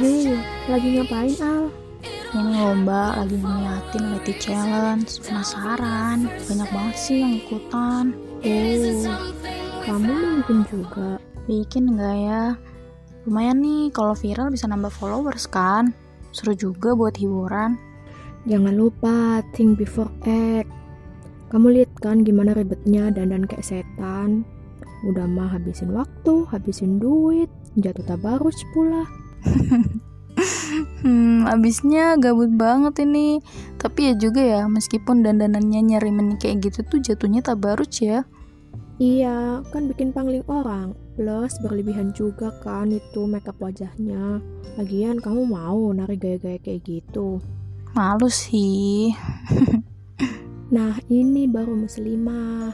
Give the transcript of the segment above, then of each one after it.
Hei, lagi ngapain Al? Ini lomba lagi ngeliatin Leti Challenge. Penasaran, banyak banget sih yang ikutan. Oh, kamu mau bikin juga? Bikin nggak ya? Lumayan nih, kalau viral bisa nambah followers kan? Seru juga buat hiburan. Jangan lupa think before act. Kamu lihat kan gimana ribetnya dandan kayak setan. Udah mah habisin waktu, habisin duit, jatuh tabarus pula. Hmm, abisnya gabut banget ini. Tapi ya juga ya, meskipun dandanannya nyarimin kayak gitu tuh jatuhnya tabarut ya. Iya, kan bikin pangling orang. Plus berlebihan juga kan itu makeup wajahnya. Lagian kamu mau nari gaya-gaya kayak gitu. Malu sih. Nah, ini baru muslimah.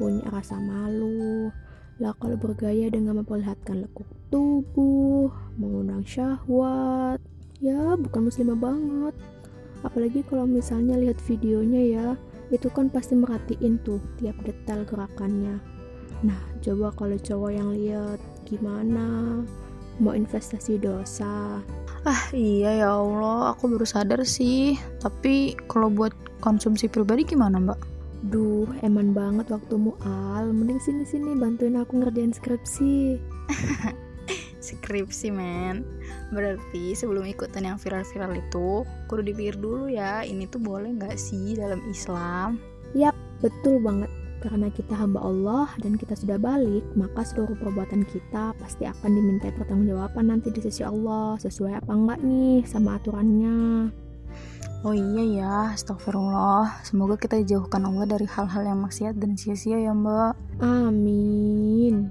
Punya rasa malu. Lah kalau bergaya dengan memperlihatkan lekuk tubuh, mengundang syahwat, ya bukan muslimah banget. Apalagi kalau misalnya lihat videonya ya, itu kan pasti merhatiin tuh tiap detail gerakannya. Nah, coba kalau cowok yang lihat gimana? Mau investasi dosa. Ah iya ya Allah, aku baru sadar sih. Tapi kalau buat konsumsi pribadi gimana mbak? Duh, eman banget waktumu Al. Mending sini-sini bantuin aku ngerjain skripsi. Skripsi men Berarti sebelum ikutan yang viral-viral itu Kudu dipikir dulu ya Ini tuh boleh gak sih dalam Islam Yap, betul banget. Karena kita hamba Allah dan kita sudah balik, maka seluruh perbuatan kita pasti akan diminta pertanggungjawaban nanti di sisi Allah. Sesuai apa enggak nih sama aturannya. Oh iya ya Astagfirullah Semoga kita dijauhkan Allah dari hal-hal yang maksiat dan sia-sia ya mbak Amin.